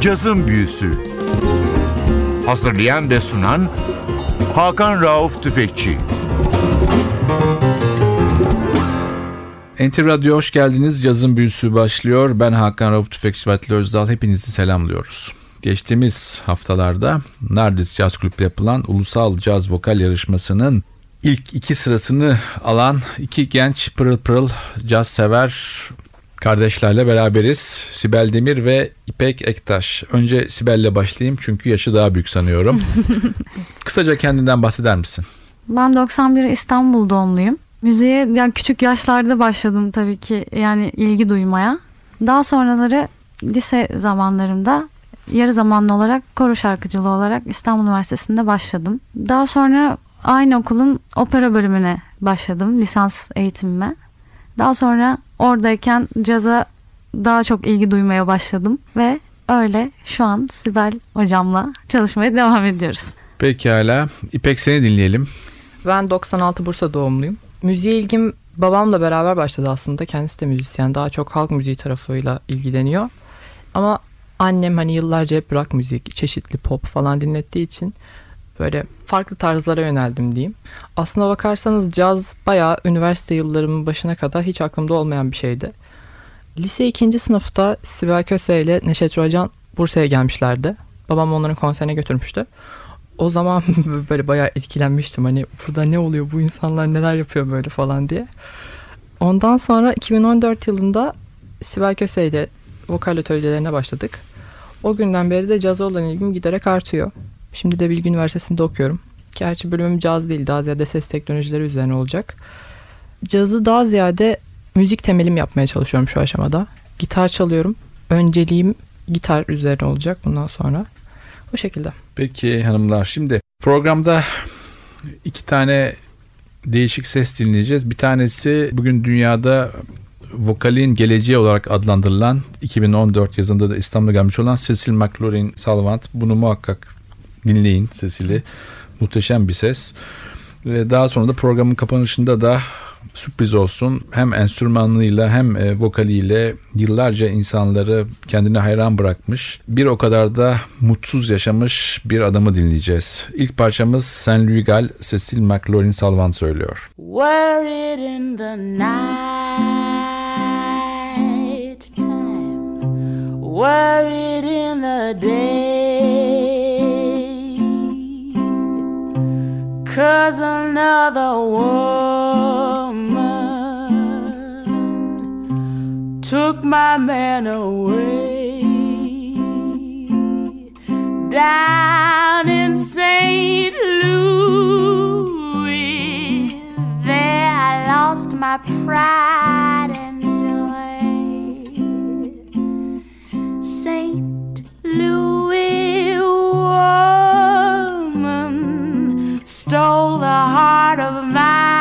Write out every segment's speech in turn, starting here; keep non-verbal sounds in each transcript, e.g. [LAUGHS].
Cazın Büyüsü Hazırlayan ve sunan Hakan Rauf Tüfekçi NTV Radyo hoş geldiniz. Cazın Büyüsü başlıyor. Ben Hakan Rauf Tüfekçi Vatli Özdal. Hepinizi selamlıyoruz. Geçtiğimiz haftalarda Nardis Jazz Kulüp'te yapılan Ulusal Caz Vokal Yarışması'nın ilk iki sırasını alan iki genç pırıl pırıl caz sever kardeşlerle beraberiz. Sibel Demir ve İpek Ektaş. Önce Sibel'le başlayayım çünkü yaşı daha büyük sanıyorum. [LAUGHS] Kısaca kendinden bahseder misin? Ben 91 İstanbul doğumluyum. Müziğe yani küçük yaşlarda başladım tabii ki yani ilgi duymaya. Daha sonraları lise zamanlarımda yarı zamanlı olarak koro şarkıcılığı olarak İstanbul Üniversitesi'nde başladım. Daha sonra aynı okulun opera bölümüne başladım lisans eğitimime. Daha sonra oradayken caza daha çok ilgi duymaya başladım ve öyle şu an Sibel hocamla çalışmaya devam ediyoruz. Pekala. İpek seni dinleyelim. Ben 96 Bursa doğumluyum. Müziğe ilgim babamla beraber başladı aslında. Kendisi de müzisyen. Daha çok halk müziği tarafıyla ilgileniyor. Ama annem hani yıllarca hep rock müzik, çeşitli pop falan dinlettiği için böyle farklı tarzlara yöneldim diyeyim. Aslına bakarsanız caz bayağı üniversite yıllarımın başına kadar hiç aklımda olmayan bir şeydi. Lise ikinci sınıfta Sibel Köse ile Neşet Rocan Bursa'ya gelmişlerdi. Babam onların konserine götürmüştü. O zaman [LAUGHS] böyle bayağı etkilenmiştim. Hani burada ne oluyor bu insanlar neler yapıyor böyle falan diye. Ondan sonra 2014 yılında Sibel Köse ile vokal atölyelerine başladık. O günden beri de caza olan ilgim giderek artıyor. Şimdi de Bilgi Üniversitesi'nde okuyorum. Gerçi bölümüm caz değil daha ziyade ses teknolojileri üzerine olacak. Cazı daha ziyade müzik temelim yapmaya çalışıyorum şu aşamada. Gitar çalıyorum. Önceliğim gitar üzerine olacak bundan sonra. O şekilde. Peki hanımlar şimdi programda iki tane değişik ses dinleyeceğiz. Bir tanesi bugün dünyada vokalin geleceği olarak adlandırılan 2014 yazında da İstanbul'a gelmiş olan Cecil McLaurin Salvant. Bunu muhakkak dinleyin sesili. Muhteşem bir ses. Ve daha sonra da programın kapanışında da sürpriz olsun. Hem enstrümanlığıyla hem e, vokaliyle yıllarca insanları kendine hayran bırakmış. Bir o kadar da mutsuz yaşamış bir adamı dinleyeceğiz. İlk parçamız Saint Louis Gal, Cecil McLaurin Salvant söylüyor. Worried in the night time, worried in the day. Cause another woman took my man away down in St. Louis. There I lost my pride and joy. St. Louis woman stole the heart of my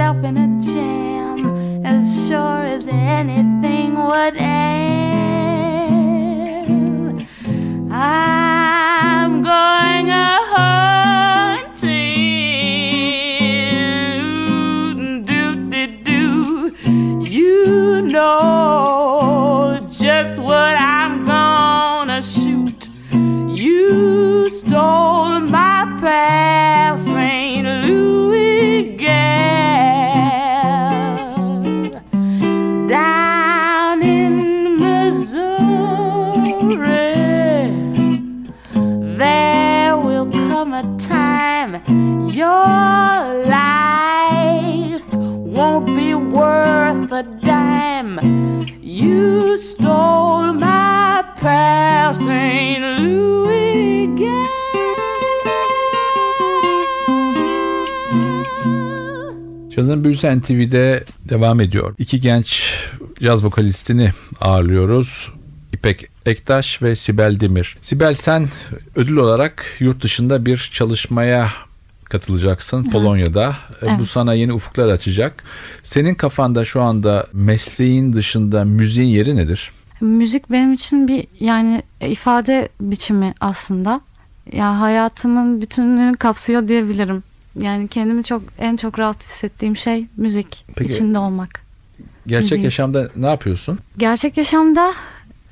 yourself in a jam as sure as anything would end. I'm pal St. Louis gal. Cazın Büyüsü NTV'de devam ediyor. İki genç caz vokalistini ağırlıyoruz. İpek Ektaş ve Sibel Demir. Sibel sen ödül olarak yurt dışında bir çalışmaya katılacaksın Polonya'da. E, Bu Evet. sana yeni ufuklar açacak. Senin kafanda şu anda mesleğin dışında müziğin yeri nedir? Müzik benim için bir yani ifade biçimi aslında. Ya hayatımın bütünlüğünü kapsıyor diyebilirim. Yani kendimi çok en çok rahat hissettiğim şey müzik Peki- içinde olmak. Gerçek Müziğin- yaşamda ne yapıyorsun? Gerçek yaşamda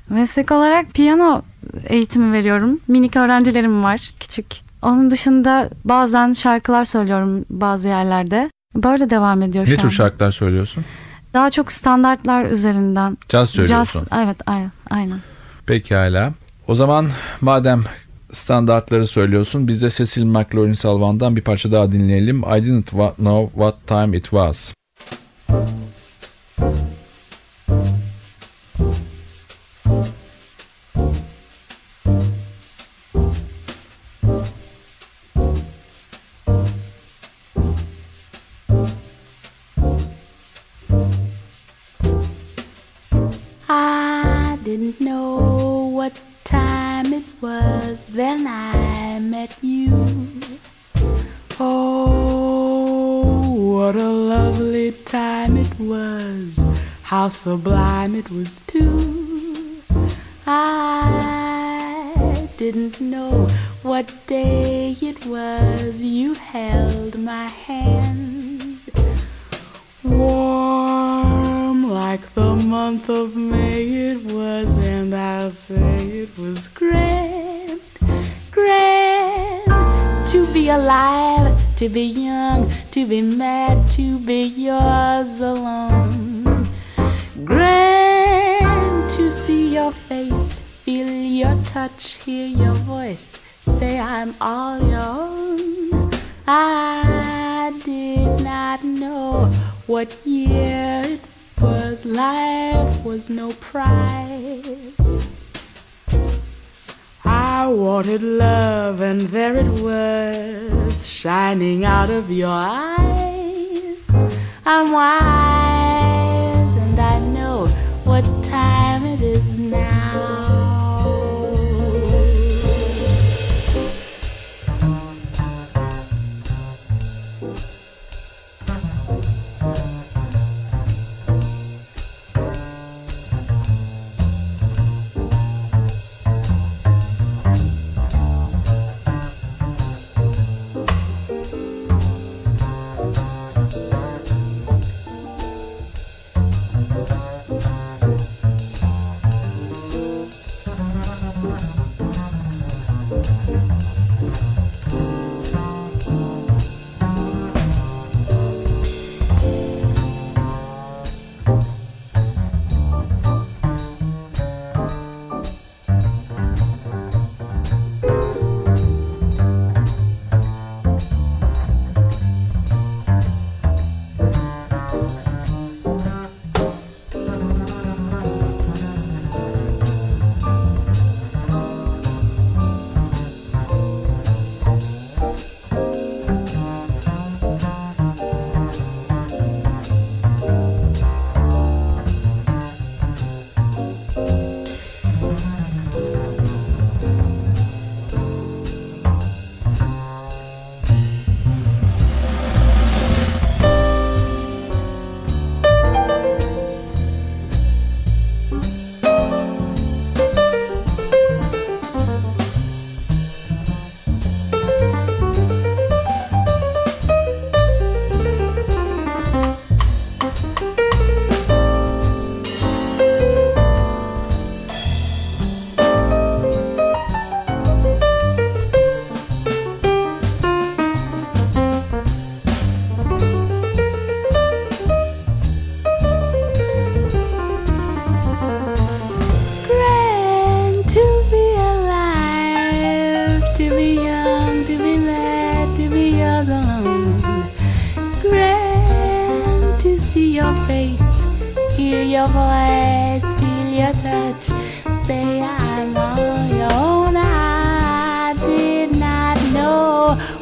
meslek olarak piyano eğitimi veriyorum. Minik öğrencilerim var küçük. Onun dışında bazen şarkılar söylüyorum bazı yerlerde. Böyle devam ediyor Ne şu tür an. şarkılar söylüyorsun? Daha çok standartlar üzerinden. Caz söylüyorsun. Caz, evet aynen. aynen. Pekala. O zaman madem standartları söylüyorsun biz de Cecil McLaurin Salvan'dan bir parça daha dinleyelim. I didn't know what time it was. Was then I met you. Oh, what a lovely time it was. How sublime it was, too. I didn't know what day it was you held my hand. Warm like the month of May it was, and I'll say it was grand, grand to be alive, to be young, to be mad, to be yours alone. Grand to see your face, feel your touch, hear your voice, say I'm all your own. I did not know what year it was. Life was no prize. I wanted love, and there it was, shining out of your eyes. I'm wise, and I know what time it is now.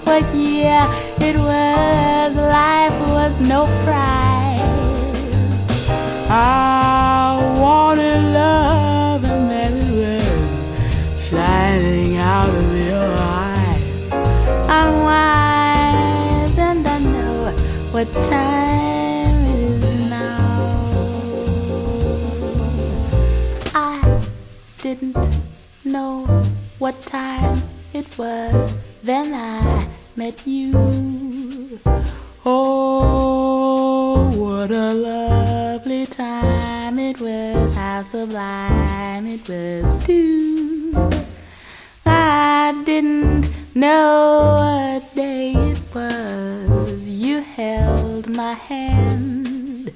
What year it was. Life was no prize. I wanted love and then it was shining out of your eyes. I'm wise and I know what time it is now. I didn't know what time it was then I met you. Oh, what a lovely time it was, how sublime it was too. I didn't know what day it was. You held my hand,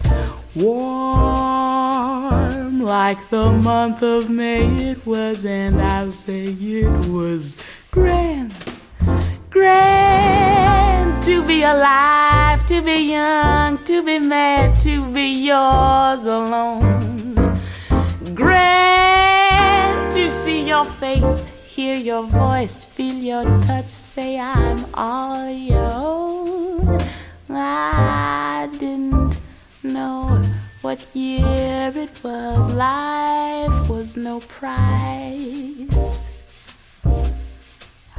warm like the month of May it was, and I'll say it was grand, grand to be alive, to be young, to be mad, to be yours alone. Grand to see your face, hear your voice, feel your touch, say I'm all your own. I didn't know what year it was, life was no prize.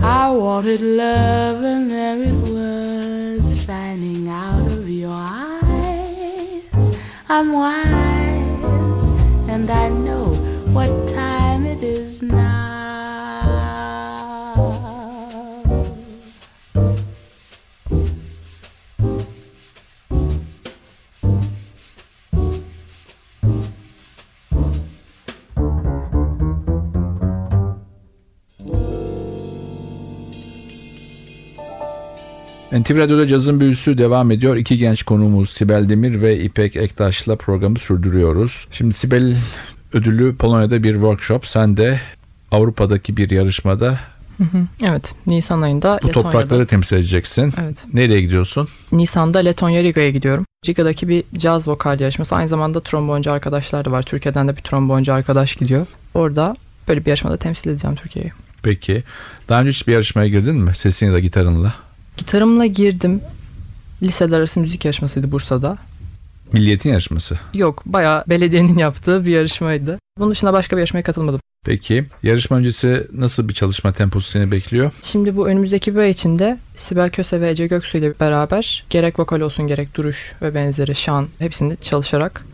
I wanted love, and there it was, shining out of your eyes. I'm wise, and I know NTV Radyo'da cazın büyüsü devam ediyor. İki genç konuğumuz Sibel Demir ve İpek Ektaş'la programı sürdürüyoruz. Şimdi Sibel ödülü Polonya'da bir workshop. Sen de Avrupa'daki bir yarışmada Evet, Nisan ayında bu Letonya'da. toprakları temsil edeceksin. Evet. Nereye gidiyorsun? Nisan'da Letonya Riga'ya gidiyorum. Riga'daki bir caz vokal yarışması. Aynı zamanda tromboncu arkadaşlar da var. Türkiye'den de bir tromboncu arkadaş gidiyor. Orada böyle bir yarışmada temsil edeceğim Türkiye'yi. Peki. Daha önce hiç bir yarışmaya girdin mi? Sesin ya da gitarınla. Gitarımla girdim. Liseler arası müzik yarışmasıydı Bursa'da. Milliyetin yarışması. Yok, bayağı belediyenin yaptığı bir yarışmaydı. Bunun dışında başka bir yarışmaya katılmadım. Peki. Yarışma öncesi nasıl bir çalışma temposu seni bekliyor? Şimdi bu önümüzdeki bir ay içinde Sibel Köse ve Ece Göksu ile beraber gerek vokal olsun gerek duruş ve benzeri şan hepsini çalışarak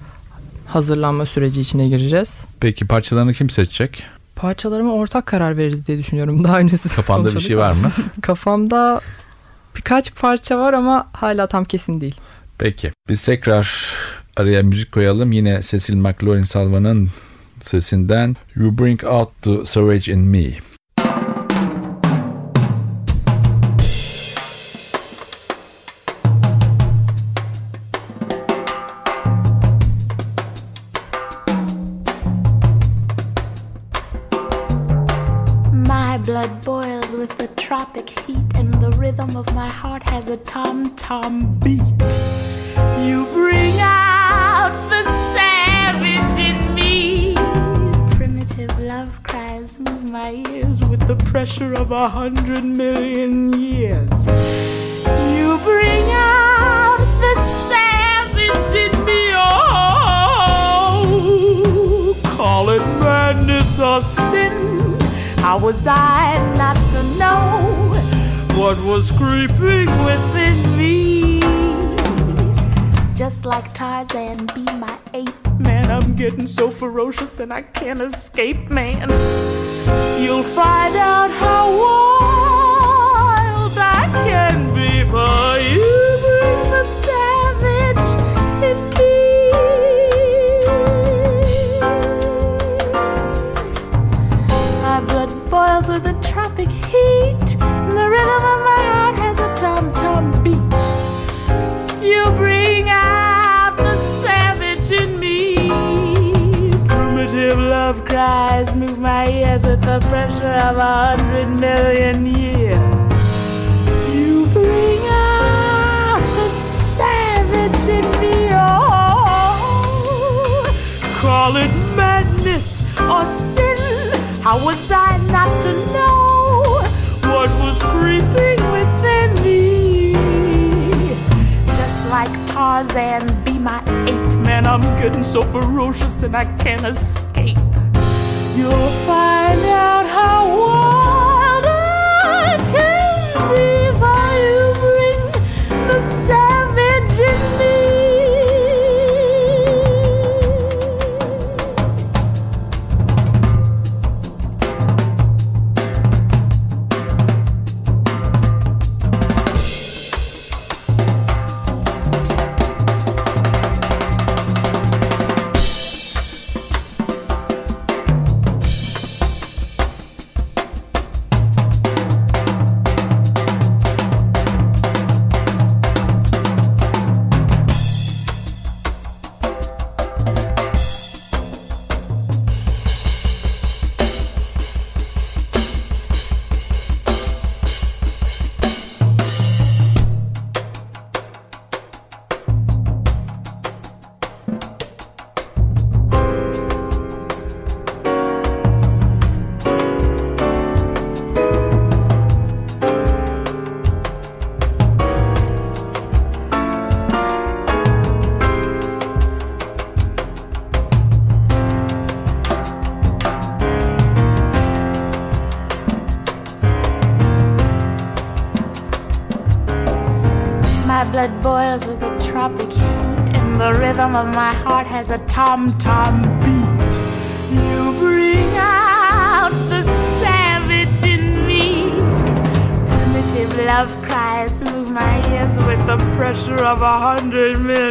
hazırlanma süreci içine gireceğiz. Peki parçalarını kim seçecek? Parçalarıma ortak karar veririz diye düşünüyorum. Daha öncesi Kafanda bir şey var mı? [LAUGHS] Kafamda birkaç parça var ama hala tam kesin değil. Peki. Biz tekrar araya müzik koyalım. Yine Cecil McLaurin Salva'nın sesinden You Bring Out the Savage in Me. My blood boils with the tropic heat, and the rhythm of my heart has a tom tom beat. You bring out the savage in me. Primitive love cries move my ears with the pressure of a hundred million years. You bring out the savage in me. Oh, call it madness or sin. How was I not know what was creeping within me? Just like Tarzan, be my ape. Man, I'm getting so ferocious and I can't escape, man. You'll find out how wild I can be for you. The tropic heat. And the rhythm of my heart has a tom tom beat. You bring out the savage in me. Primitive love cries move my ears with the pressure of a hundred million years. You bring out the savage in me. Oh, call it madness or sin. How was I Tarzan, be my ape man. I'm getting so ferocious and I can't escape. You'll find out how wild tom tom beat. You bring out the savage in me. Primitive love cries move my ears with the pressure of a hundred million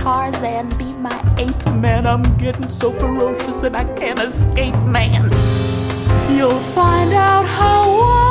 Tarzan, be my ape man. I'm getting so ferocious and I can't escape, man. You'll find out how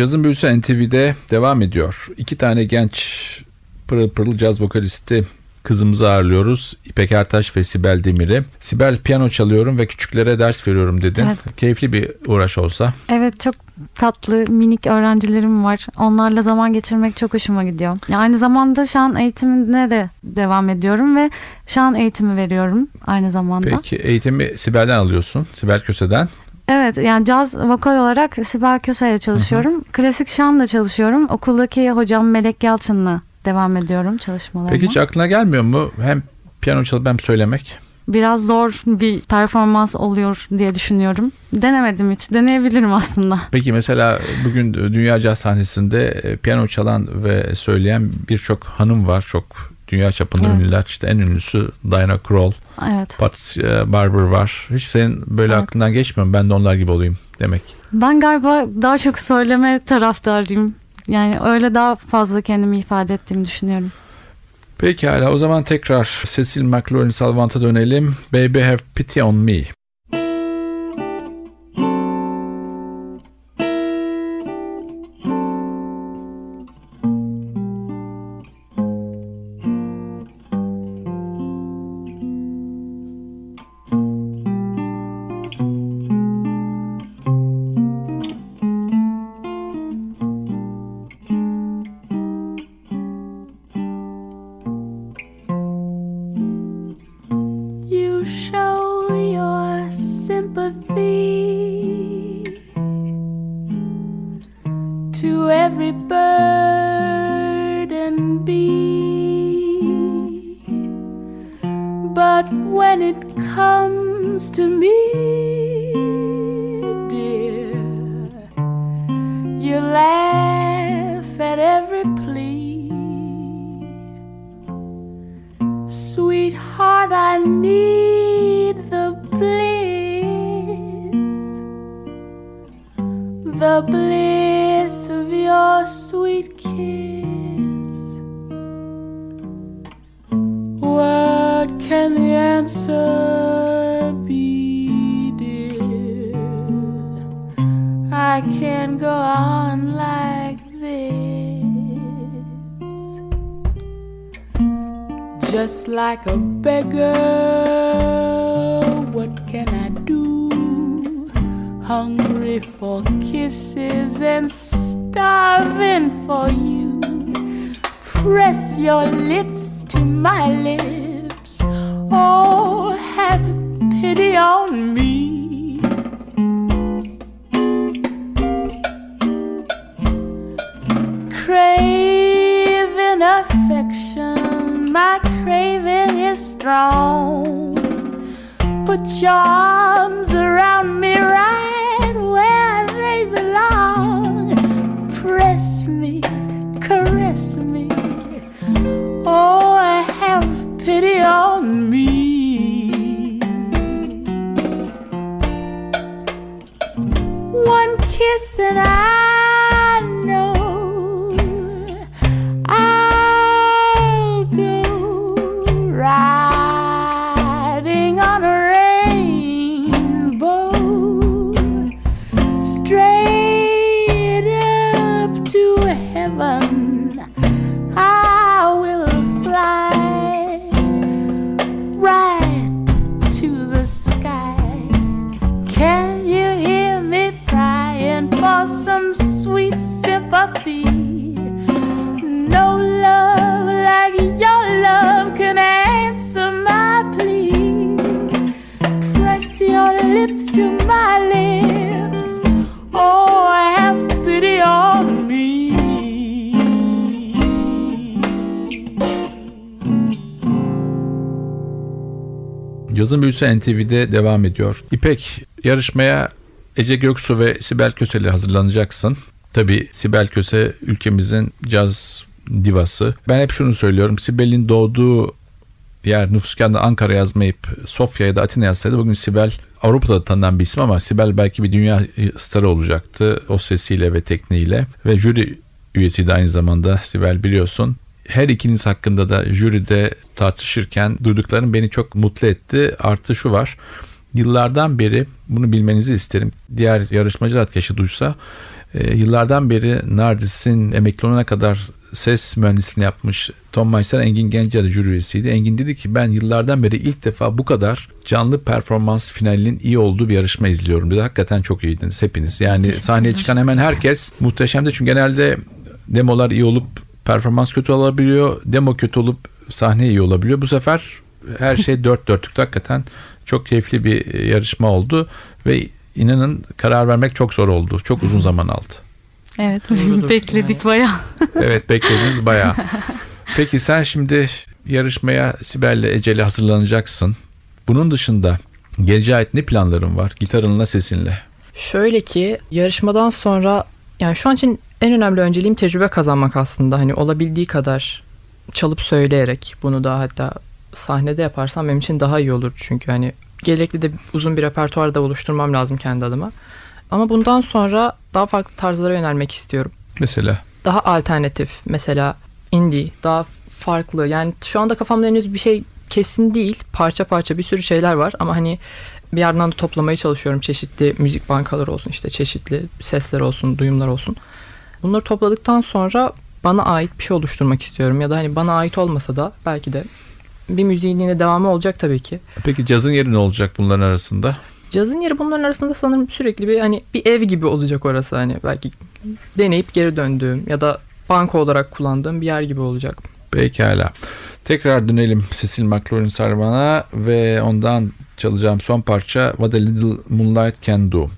Cazın Büyüsü NTV'de devam ediyor. İki tane genç pırıl pırıl caz vokalisti kızımızı ağırlıyoruz. İpek Ertaş ve Sibel Demir'i. Sibel piyano çalıyorum ve küçüklere ders veriyorum dedin. Evet. Keyifli bir uğraş olsa. Evet çok tatlı minik öğrencilerim var. Onlarla zaman geçirmek çok hoşuma gidiyor. Aynı zamanda şan eğitimine de devam ediyorum ve şan eğitimi veriyorum aynı zamanda. Peki eğitimi Sibel'den alıyorsun. Sibel Köse'den. Evet yani caz vokal olarak Sibel Köse ile çalışıyorum. Klasik şanla çalışıyorum. Okuldaki hocam Melek Yalçın'la devam ediyorum çalışmalarıma. Peki hiç aklına gelmiyor mu hem piyano çalıp hem söylemek? Biraz zor bir performans oluyor diye düşünüyorum. Denemedim hiç. Deneyebilirim aslında. Peki mesela bugün dünya caz sahnesinde e, piyano çalan ve söyleyen birçok hanım var. Çok dünya çapında Evet. ünlüler. İşte en ünlüsü Diana Krall, Evet. Pat e, Barber var. Hiç senin böyle Evet. aklından geçmiyor mu? Ben de onlar gibi olayım demek. Ben galiba daha çok söyleme taraftarıyım. Yani öyle daha fazla kendimi ifade ettiğimi düşünüyorum. Pekala o zaman tekrar Cecil McLaurin Salvant'a dönelim. Baby Have Pity on Me. Just like a beggar, what can I do? Hungry for kisses and starving for you. Press your lips to my lips. Oh, have pity on me. Strong. Put your arms around me right where they belong. Press me, caress me. Oh, have pity on me. One kiss and I Yazın Büyüsü NTV'de devam ediyor. İpek yarışmaya Ece Göksu ve Sibel Köse ile hazırlanacaksın. Tabii Sibel Köse ülkemizin caz divası. Ben hep şunu söylüyorum. Sibel'in doğduğu yer nüfus kağıdında Ankara yazmayıp Sofya ya da Atina yazsaydı bugün Sibel Avrupa'da tanınan bir isim ama Sibel belki bir dünya starı olacaktı o sesiyle ve tekniğiyle ve jüri üyesiydi aynı zamanda Sibel biliyorsun. Her ikiniz hakkında da jüride tartışırken duyduklarım beni çok mutlu etti. Artı şu var. Yıllardan beri bunu bilmenizi isterim. Diğer yarışmacılar keşke duysa. e, yıllardan beri Nardis'in emekli olana kadar ses mühendisliğini yapmış Tom Meister Engin Gencer jüri üyesiydi. Engin dedi ki ben yıllardan beri ilk defa bu kadar canlı performans finalinin iyi olduğu bir yarışma izliyorum dedi. Hakikaten çok iyiydiniz hepiniz. Yani sahneye çıkan hemen herkes muhteşemdi. Çünkü genelde demolar iyi olup performans kötü olabiliyor. Demo kötü olup sahne iyi olabiliyor. Bu sefer her şey [LAUGHS] dört dörtlükte hakikaten çok keyifli bir yarışma oldu ve inanın karar vermek çok zor oldu. Çok uzun zaman aldı. Evet Doğrudur. [LAUGHS] bekledik bayağı. Evet beklediniz bayağı. Peki sen şimdi yarışmaya Sibel'le Ece'yle hazırlanacaksın. Bunun dışında geleceğe ait ne planların var? Gitarınla sesinle. Şöyle ki yarışmadan sonra yani şu an için en önemli önceliğim tecrübe kazanmak aslında. Hani olabildiği kadar çalıp söyleyerek bunu da hatta sahnede yaparsam benim için daha iyi olur. Çünkü hani gerekli de uzun bir repertuar da oluşturmam lazım kendi adıma. Ama bundan sonra daha farklı tarzlara yönelmek istiyorum. Mesela Daha alternatif mesela indie daha farklı yani şu anda kafamda henüz bir şey kesin değil parça parça bir sürü şeyler var ama hani bir yandan da toplamaya çalışıyorum çeşitli müzik bankaları olsun işte çeşitli sesler olsun duyumlar olsun bunları topladıktan sonra bana ait bir şey oluşturmak istiyorum ya da hani bana ait olmasa da belki de bir müziğin yine devamı olacak tabii ki. peki cazın yeri ne olacak bunların arasında? Cazın yeri bunların arasında sanırım sürekli bir hani bir ev gibi olacak orası hani belki deneyip geri döndüğüm ya da banka olarak kullandığım bir yer gibi olacak. Pekala. Tekrar dönelim Cecil McLaurin Sarvan'a ve ondan çalacağım son parça What a Little Moonlight Can Do.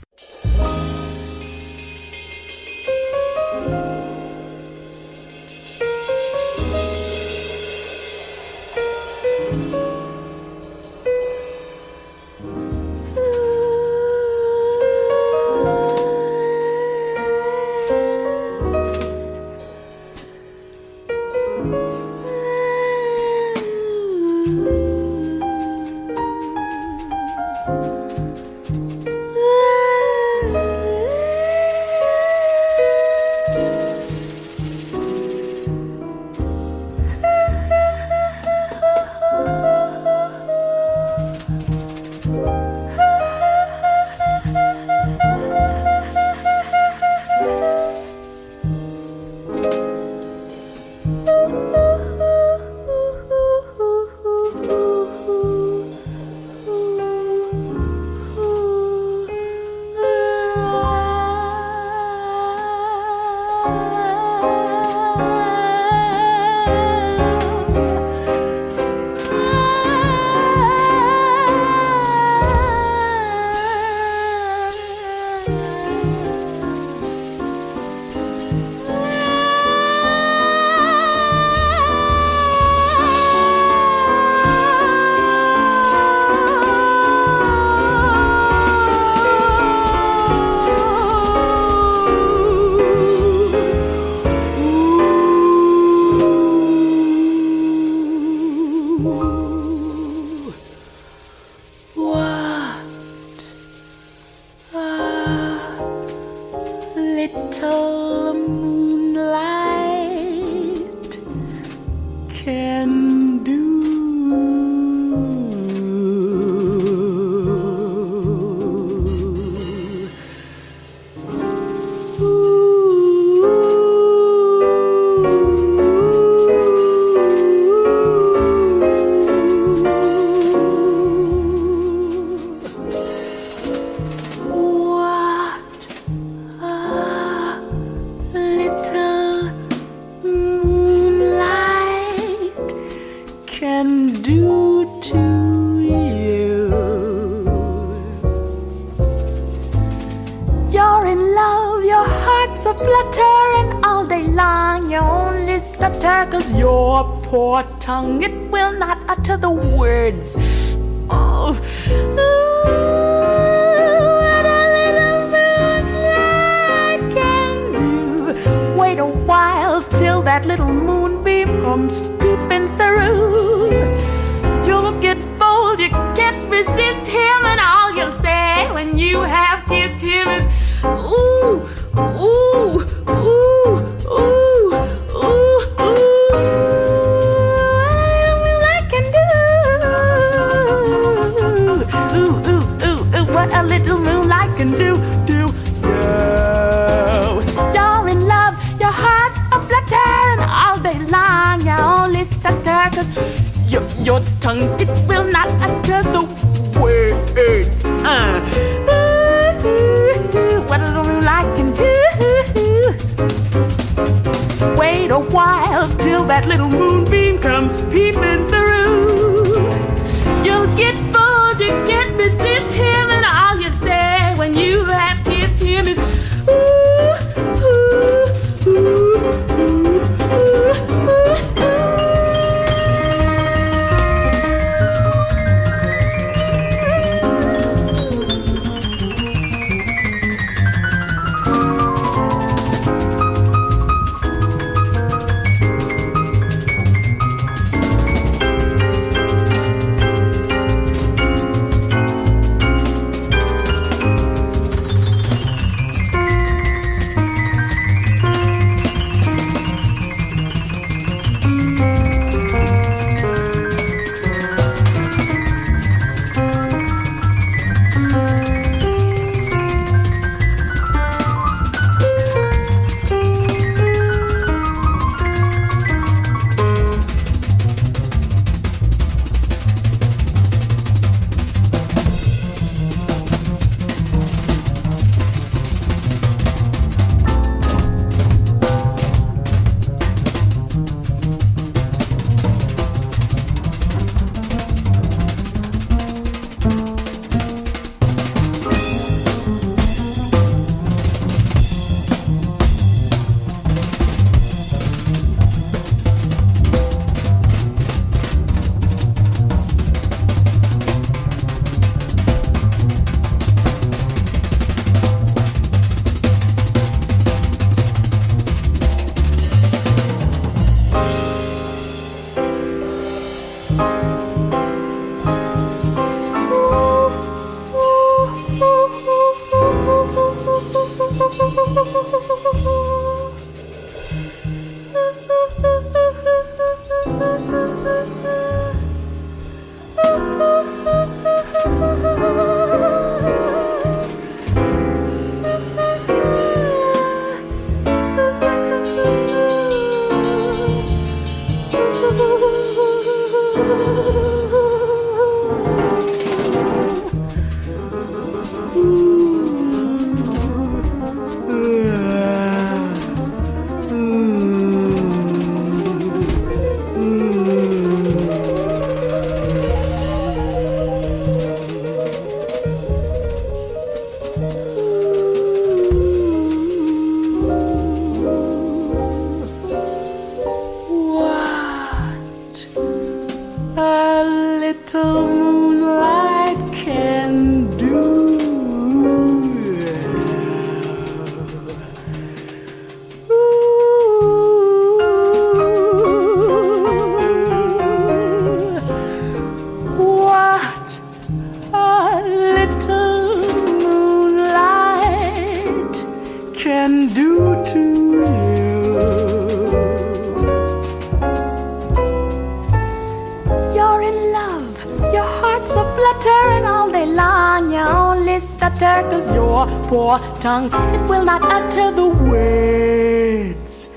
tongue, it will not utter the words.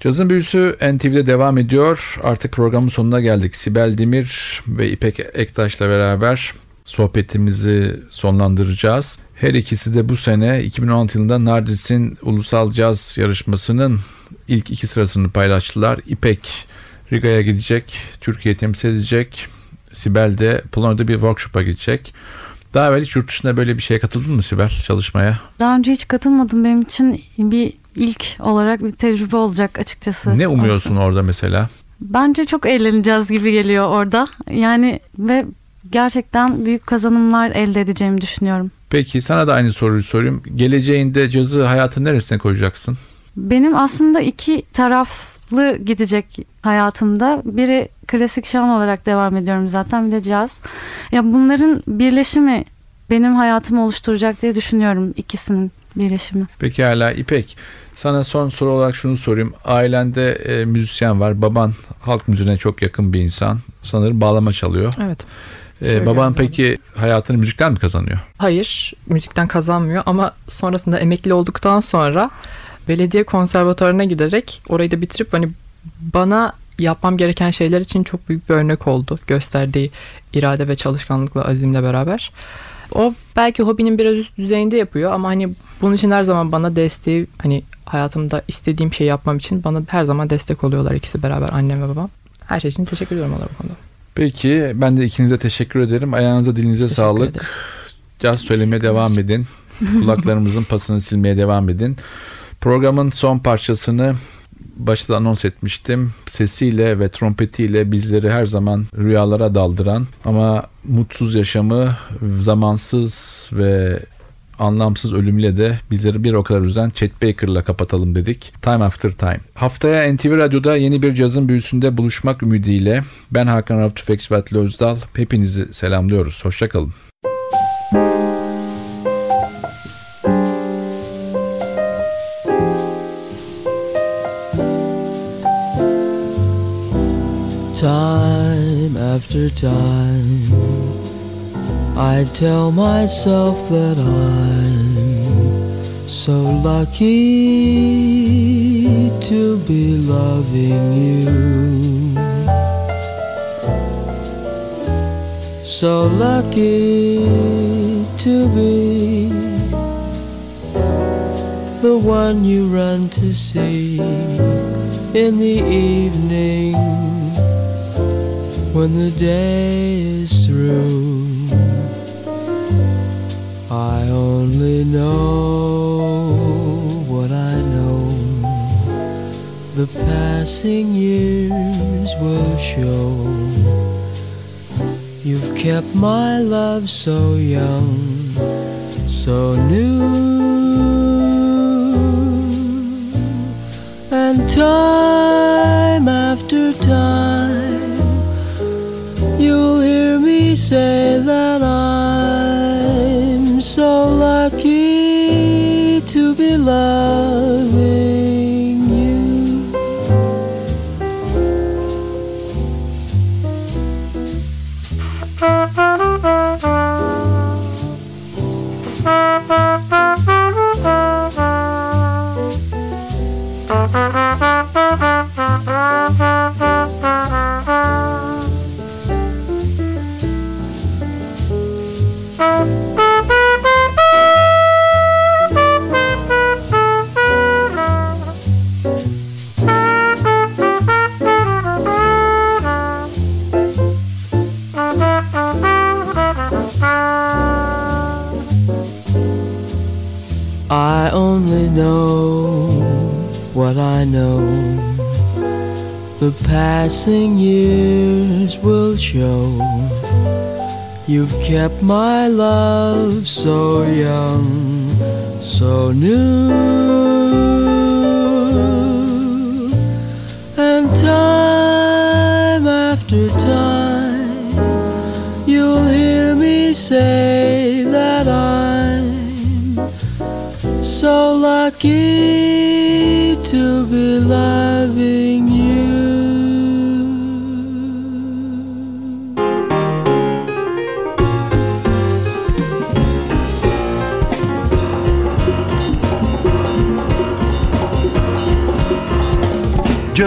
Cazın büyüsü NTV'de devam ediyor. Artık programın sonuna geldik. Sibel Demir ve İpek Ektaş'la beraber sohbetimizi sonlandıracağız. Her ikisi de bu sene 2016 yılında Nardis'in ulusal caz yarışmasının ilk iki sırasını paylaştılar. İpek Riga'ya gidecek, Türkiye'yi temsil edecek. Sibel de Polonya'da bir workshop'a gidecek. Daha evvel hiç yurt dışında böyle bir şeye katıldın mı Sibel çalışmaya? Daha önce hiç katılmadım. Benim için bir ilk olarak bir tecrübe olacak açıkçası. Ne umuyorsun olsun. orada mesela? Bence çok eğleneceğiz gibi geliyor orada. Yani ve gerçekten büyük kazanımlar elde edeceğimi düşünüyorum. Peki sana da aynı soruyu sorayım. Geleceğinde cazı hayatın neresine koyacaksın? Benim aslında iki taraflı gidecek hayatımda. Biri klasik şan olarak devam ediyorum zaten bir de caz. Ya bunların birleşimi benim hayatımı oluşturacak diye düşünüyorum ikisinin birleşimi. Peki hala İpek. Sana son soru olarak şunu sorayım. Ailende e, müzisyen var. Baban halk müziğine çok yakın bir insan. Sanırım bağlama çalıyor. Evet. E, Söylüyorum baban yani. peki hayatını müzikten mi kazanıyor? Hayır, müzikten kazanmıyor ama sonrasında emekli olduktan sonra belediye konservatuarına giderek orayı da bitirip hani bana yapmam gereken şeyler için çok büyük bir örnek oldu. Gösterdiği irade ve çalışkanlıkla, azimle beraber. O belki hobinin biraz üst düzeyinde yapıyor ama hani bunun için her zaman bana desteği hani hayatımda istediğim şeyi yapmam için bana her zaman destek oluyorlar ikisi beraber annem ve babam. Her şey için teşekkür ediyorum onlara bu konuda. Peki ben de ikinize teşekkür ederim. Ayağınıza dilinize Teşekkür sağlık. ederiz. Caz söylemeye devam edin. [LAUGHS] Kulaklarımızın pasını silmeye devam edin. Programın son parçasını başta anons etmiştim. Sesiyle ve trompetiyle bizleri her zaman rüyalara daldıran ama mutsuz yaşamı zamansız ve anlamsız ölümüyle de bizleri bir o kadar üzen Chet Baker'la kapatalım dedik. Time After Time. Haftaya NTV Radyo'da yeni bir cazın büyüsünde buluşmak ümidiyle ben Hakan Rauf Tüfekçi Özdal hepinizi selamlıyoruz. Hoşçakalın. Time after time, I tell myself that I'm so lucky to be loving you. So lucky to be the one you run to see in the evening when the day is through. I only know what I know. The passing years will show. You've kept my love so young, so new. And time after time You'll hear me say that I'm so lucky to be loving passing years will show. You've kept my love so young, so new. And time after time, you'll hear me say that I'm so lucky to be loving